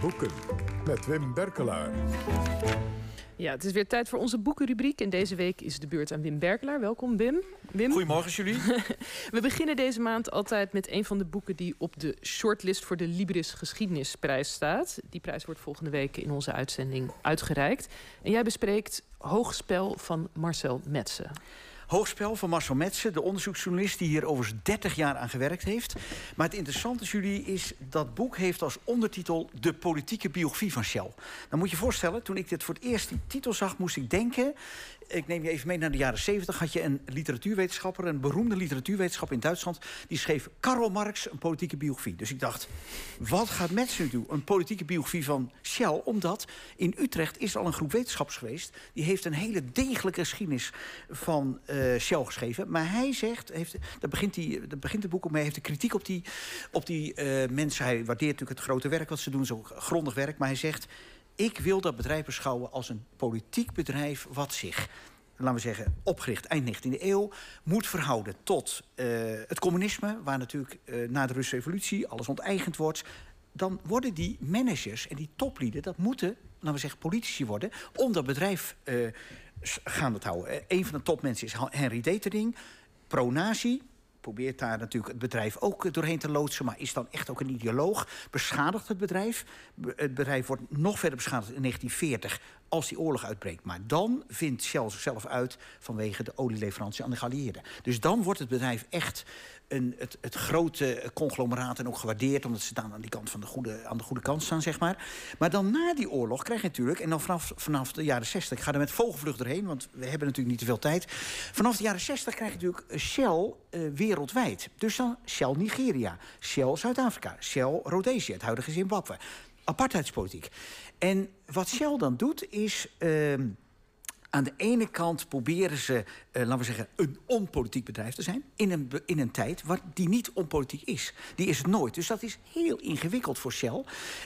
Boeken met Wim Berkelaar. Ja, het is weer tijd voor onze boekenrubriek. En deze week is de beurt aan Wim Berkelaar. Welkom, Wim. Wim. Goedemorgen, jullie. We beginnen deze maand altijd met een van de boeken die op de shortlist voor de Libris Geschiedenisprijs staat. Die prijs wordt volgende week in onze uitzending uitgereikt. En jij bespreekt Hoogspel van Marcel Metsen. Hoogspel van Marcel Metsen, de onderzoeksjournalist die hier overigens 30 jaar aan gewerkt heeft. Maar het interessante, jullie, is dat boek heeft als ondertitel De politieke biografie van Shell. Dan moet je je voorstellen, toen ik dit voor het eerst die titel zag, moest ik denken ik neem je even mee naar de jaren 70. Had je een literatuurwetenschapper, een beroemde literatuurwetenschapper in Duitsland. Die schreef Karl Marx een politieke biografie. Dus ik dacht, wat gaat nu doen? Een politieke biografie van Shell. Omdat in Utrecht is al een groep wetenschappers geweest. Die heeft een hele degelijke geschiedenis van uh, Shell geschreven. Maar hij zegt, heeft, daar, begint die, daar begint het boek op mee. Heeft de kritiek op die, op die uh, mensen. Hij waardeert natuurlijk het grote werk wat ze doen. Zo grondig werk. Maar hij zegt ik wil dat bedrijf beschouwen als een politiek bedrijf... wat zich, laten we zeggen, opgericht eind 19e eeuw... moet verhouden tot uh, het communisme... waar natuurlijk uh, na de Russische revolutie alles onteigend wordt... dan worden die managers en die toplieden... dat moeten, laten we zeggen, politici worden... om dat bedrijf uh, gaande te houden. Een van de topmensen is Henry Detering, pro-nazi probeert daar natuurlijk het bedrijf ook doorheen te loodsen... maar is dan echt ook een ideoloog. Beschadigt het bedrijf. Het bedrijf wordt nog verder beschadigd in 1940 als die oorlog uitbreekt. Maar dan vindt Shell zichzelf uit vanwege de olieleverantie aan de geallieerden. Dus dan wordt het bedrijf echt een, het, het grote conglomeraat en ook gewaardeerd... omdat ze dan aan, die kant van de goede, aan de goede kant staan, zeg maar. Maar dan na die oorlog krijg je natuurlijk... en dan vanaf, vanaf de jaren 60, ik ga er met vogelvlucht doorheen... want we hebben natuurlijk niet te veel tijd. Vanaf de jaren 60 krijg je natuurlijk Shell uh, wereldwijd. Dus dan Shell Nigeria, Shell Zuid-Afrika... Shell Rhodesië, het huidige Zimbabwe. Apartheidspolitiek. En wat Shell dan doet, is... Aan de ene kant proberen ze, uh, laten we zeggen, een onpolitiek bedrijf te zijn. In een, in een tijd waar die niet onpolitiek is. Die is het nooit. Dus dat is heel ingewikkeld voor Shell. Maar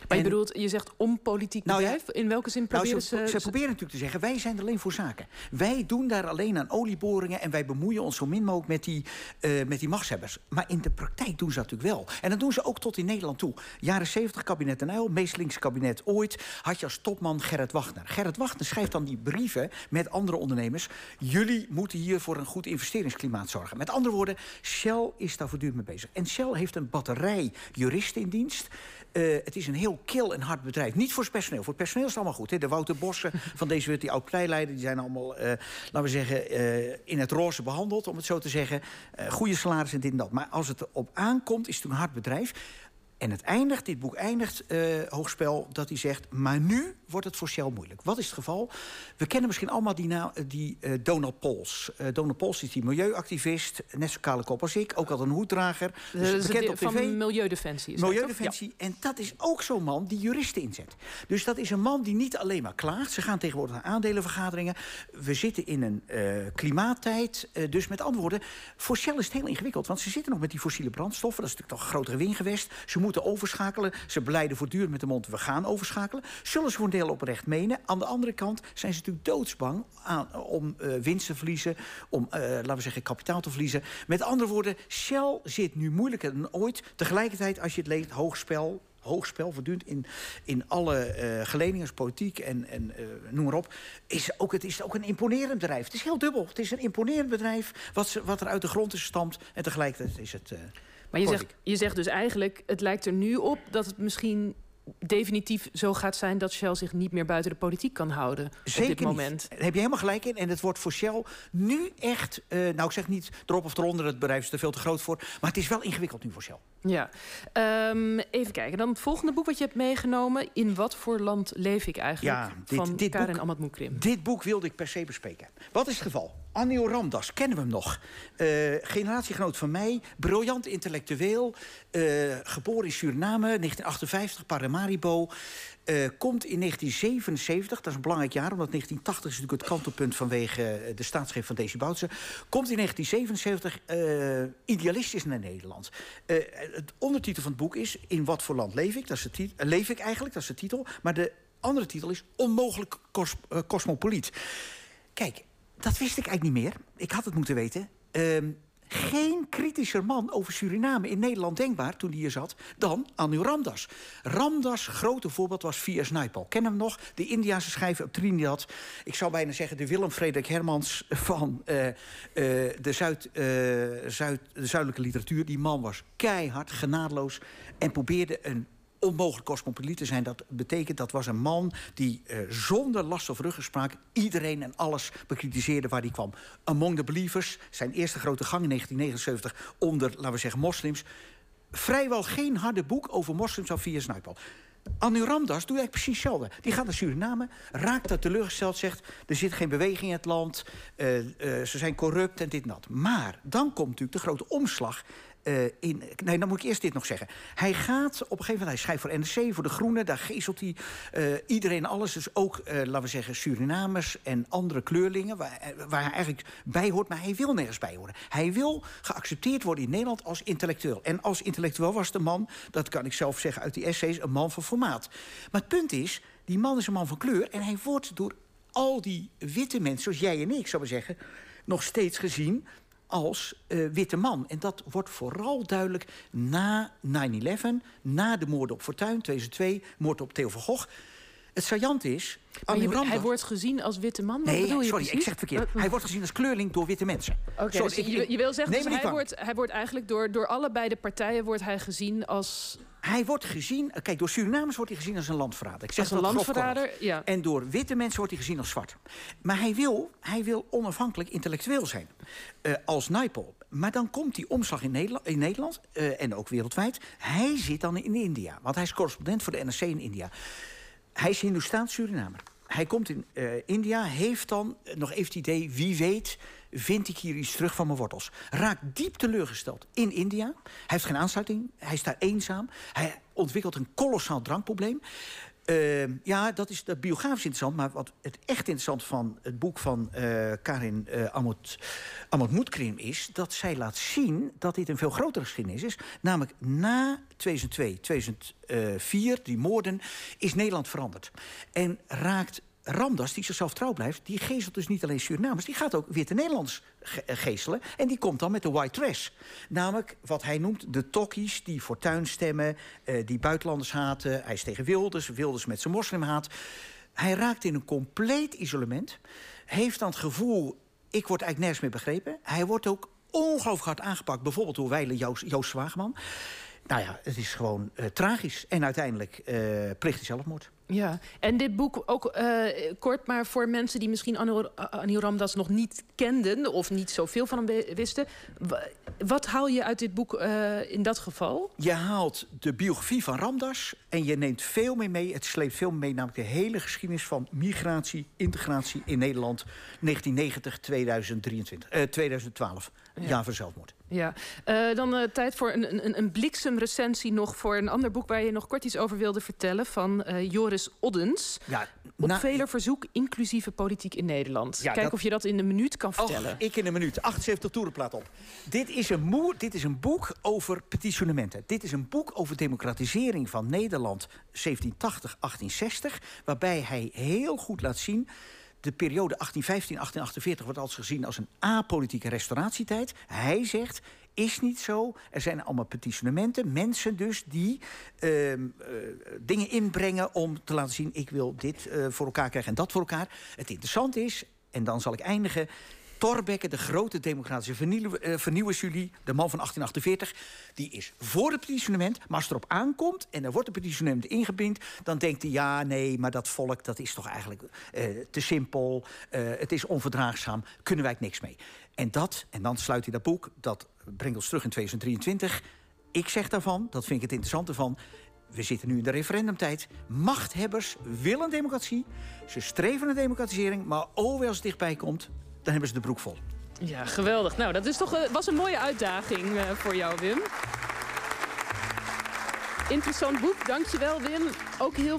en, je bedoelt, je zegt onpolitiek nou bedrijf? Ja, in welke zin proberen nou, ze, ze... Ze proberen natuurlijk te zeggen, wij zijn alleen voor zaken. Wij doen daar alleen aan olieboringen... en wij bemoeien ons zo min mogelijk met die, uh, met die machtshebbers. Maar in de praktijk doen ze dat natuurlijk wel. En dat doen ze ook tot in Nederland toe. Jaren 70 kabinet Uyl, meest linkse kabinet ooit... had je als topman Gerrit Wagner. Gerrit Wagner schrijft dan die brieven... met met andere ondernemers. Jullie moeten hier voor een goed investeringsklimaat zorgen. Met andere woorden, Shell is daar voortdurend mee bezig. En Shell heeft een batterij juristen in dienst. Uh, het is een heel kil en hard bedrijf. Niet voor het personeel. Voor het personeel is het allemaal goed. Hè? De Wouter Bossen van deze wereld, die oud-pleileider... die zijn allemaal, uh, laten we zeggen, uh, in het roze behandeld, om het zo te zeggen. goede salaris en dit en dat. Maar als het erop aankomt, is het een hard bedrijf. En het eindigt, dit boek eindigt, uh, Hoogspel, dat hij zegt... maar nu wordt het voor Shell moeilijk. Wat is het geval? We kennen misschien allemaal die, die uh, Donald Pols. Uh, Donald Pols is die milieuactivist, net zo kale kop als ik. Ook al een hoeddrager. Dus bekend op tv. Van Milieudefensie. Is Milieudefensie. Ja. En dat is ook zo'n man die juristen inzet. Dus dat is een man die niet alleen maar klaagt. Ze gaan tegenwoordig naar aandelenvergaderingen. We zitten in een klimaattijd. dus met andere woorden, voor Shell is het heel ingewikkeld. Want ze zitten nog met die fossiele brandstoffen. Dat is natuurlijk toch een grotere wingewest. Ze moeten moeten overschakelen. Ze beleiden voortdurend met de mond, we gaan overschakelen. Zullen ze voor een deel oprecht menen. Aan de andere kant zijn ze natuurlijk doodsbang om uh, winst te verliezen. Om, uh, laten we zeggen, kapitaal te verliezen. Met andere woorden, Shell zit nu moeilijker dan ooit. Tegelijkertijd, als je het leest, hoogspel, hoogspel, voortdurend in, in alle uh, politiek en, en noem maar op... Is ook, het is ook een imponerend bedrijf. Het is heel dubbel. Het is een imponerend bedrijf wat, ze, wat er uit de grond is gestampt. En tegelijkertijd is het... maar je zegt, je zegt dus eigenlijk, het lijkt er nu op dat het misschien definitief zo gaat zijn dat Shell zich niet meer buiten de politiek kan houden Zeker op dit moment. Niet. Daar heb je helemaal gelijk in. En het wordt voor Shell nu echt, uh, nou ik zeg niet erop of eronder, het bedrijf is er veel te groot voor. Maar het is wel ingewikkeld nu voor Shell. Ja, um, even kijken. Dan het volgende boek wat je hebt meegenomen. In wat voor land leef ik eigenlijk? Ja, dit, van dit Karen boek. Dit boek wilde ik per se bespreken. Wat is het geval? Anil Ramdas, kennen we hem nog? Uh, generatiegenoot van mij, briljant intellectueel. Uh, geboren in Suriname, 1958, Paramaribo. Uh, komt in 1977, dat is een belangrijk jaar... omdat 1980 is natuurlijk het kantelpunt vanwege de staatsgreep van Desi Boutsen. Komt in 1977 uh, idealistisch naar Nederland. Het ondertitel van het boek is... In wat voor land leef ik? Dat is de titel, leef ik eigenlijk, dat is de titel. Maar de andere titel is Onmogelijk kos, cosmopoliet. Kijk, dat wist ik eigenlijk niet meer. Ik had het moeten weten. Uh, geen kritischer man over Suriname in Nederland denkbaar toen hij hier zat dan Anu Ramdas. Ramdas grote voorbeeld was V.S. Naipaul. Ken hem nog? De Indiase schrijver op Trinidad. Ik zou bijna zeggen de Willem Frederik Hermans van uh, uh, de, uh, Zuid, de zuidelijke literatuur. Die man was keihard, genadeloos en probeerde een onmogelijk cosmopoliet te zijn. Dat betekent dat was een man die uh, zonder last of ruggespraak iedereen en alles bekritiseerde waar hij kwam. Among the Believers, zijn eerste grote gang in 1979 onder, laten we zeggen, moslims. Vrijwel geen harde boek over moslims of via Snuipal. Anu Ramdas doet eigenlijk precies hetzelfde. Die gaat naar Suriname, raakt dat teleurgesteld, zegt... er zit geen beweging in het land, uh, uh, ze zijn corrupt en dit en dat. Maar dan komt natuurlijk de grote omslag uh, in, nee, dan moet ik eerst dit nog zeggen. Hij gaat op een gegeven moment, hij schrijft voor NRC, voor de Groenen, daar geestelt hij uh, iedereen alles. Dus ook, uh, laten we zeggen, Surinamers en andere kleurlingen, waar, waar, hij eigenlijk bij hoort, maar hij wil nergens bij horen. Hij wil geaccepteerd worden in Nederland als intellectueel. En als intellectueel was de man, dat kan ik zelf zeggen uit die essays, een man van formaat. Maar het punt is, die man is een man van kleur en hij wordt door al die witte mensen, zoals jij en ik, zou maar zeggen, nog steeds gezien als uh, witte man. En dat wordt vooral duidelijk na 9-11, na de moorden op Fortuyn, 2002, moord op Theo van Gogh. Het saillant is... Je, hij wordt gezien als witte man? Wat nee, bedoel je sorry, precies? ik zeg het verkeerd. Hij wordt gezien als kleurling door witte mensen. Okay, sorry, dus je, je, wil zeggen, dus hij, wordt, hij wordt eigenlijk door, door allebei de partijen wordt hij gezien als... Hij wordt gezien, kijk, door Surinamers wordt hij gezien als een landverrader. Ik zeg als een landverrader, ja. En door witte mensen wordt hij gezien als zwart. Maar hij wil, hij wil onafhankelijk intellectueel zijn. Uh, als Naipaul. Maar dan komt die omslag in Nederland, in Nederland uh, en ook wereldwijd. Hij zit dan in India, want hij is correspondent voor de NRC in India. Hij is Hindoestaans Surinamer. Hij komt in uh, India, heeft dan nog even het idee... wie weet, vind ik hier iets terug van mijn wortels. Raakt diep teleurgesteld in India. Hij heeft geen aansluiting, hij is daar eenzaam. Hij ontwikkelt een kolossaal drankprobleem. Uh, ja, dat is dat biografisch interessant. Maar wat het echt interessant van het boek van uh, Karin uh, Amot, is... dat zij laat zien dat dit een veel grotere geschiedenis is. Namelijk na 2002, 2004, die moorden, is Nederland veranderd. En raakt Ramdas, die zichzelf trouw blijft... die geestelt dus niet alleen Surinamers... die gaat ook witte Nederlands ge geestelen. En die komt dan met de white trash. Namelijk wat hij noemt de tokkies die fortuin stemmen... Uh, die buitenlanders haten. Hij is tegen Wilders, Wilders met zijn moslimhaat. Hij raakt in een compleet isolement. Heeft dan het gevoel, ik word eigenlijk nergens meer begrepen. Hij wordt ook ongelooflijk hard aangepakt. Bijvoorbeeld door Weile Joost, Zwageman. Nou ja, het is gewoon uh, tragisch. En uiteindelijk uh, plicht hij zelfmoord. Ja, en dit boek ook uh, kort, maar voor mensen die misschien Anil Ramdas nog niet kenden of niet zoveel van hem wisten. Wat haal je uit dit boek uh, in dat geval? Je haalt de biografie van Ramdas en je neemt veel meer mee. Het sleept veel meer mee, namelijk de hele geschiedenis van migratie, integratie in Nederland 1990, 2023, uh, 2012. Ja. Jaar voor zelfmoord. Ja, uh, dan uh, tijd voor een, een, een bliksemrecensie nog voor een ander boek waar je nog kort iets over wilde vertellen van uh, Joris Oddens. Ja, Op na... veler verzoek inclusieve politiek in Nederland. Ja, Kijk dat... of je dat in een minuut kan vertellen. Ik in een minuut. 78 toerenplaat op. Dit is, een moe, dit is een boek over petitionementen. Dit is een boek over democratisering van Nederland 1780-1860. Waarbij hij heel goed laat zien de periode 1815-1848 wordt als gezien als een apolitieke restauratietijd. Hij zegt, is niet zo. Er zijn allemaal petitionementen. Mensen dus die uh, uh, dingen inbrengen om te laten zien... ik wil dit uh, voor elkaar krijgen en dat voor elkaar. Het interessante is, en dan zal ik eindigen... Thorbecke, de grote democratische vernieuw, uh, vernieuwersjulie, de man van 1848... die is voor het petitionement, maar als het erop aankomt... en er wordt een petitionement ingebind... dan denkt hij, ja, nee, maar dat volk dat is toch eigenlijk uh, te simpel... Uh, het is onverdraagzaam, kunnen wij niks mee. En dat, en dan sluit hij dat boek, dat brengt ons terug in 2023... Ik zeg daarvan, dat vind ik het interessante van... we zitten nu in de referendumtijd. Machthebbers willen democratie. Ze streven naar democratisering, maar oh, als het dichtbij komt dan hebben ze de broek vol. Ja, geweldig. Nou, dat is toch, uh, was een mooie uitdaging uh, voor jou, Wim. Interessant boek, dankjewel Wim. Ook heel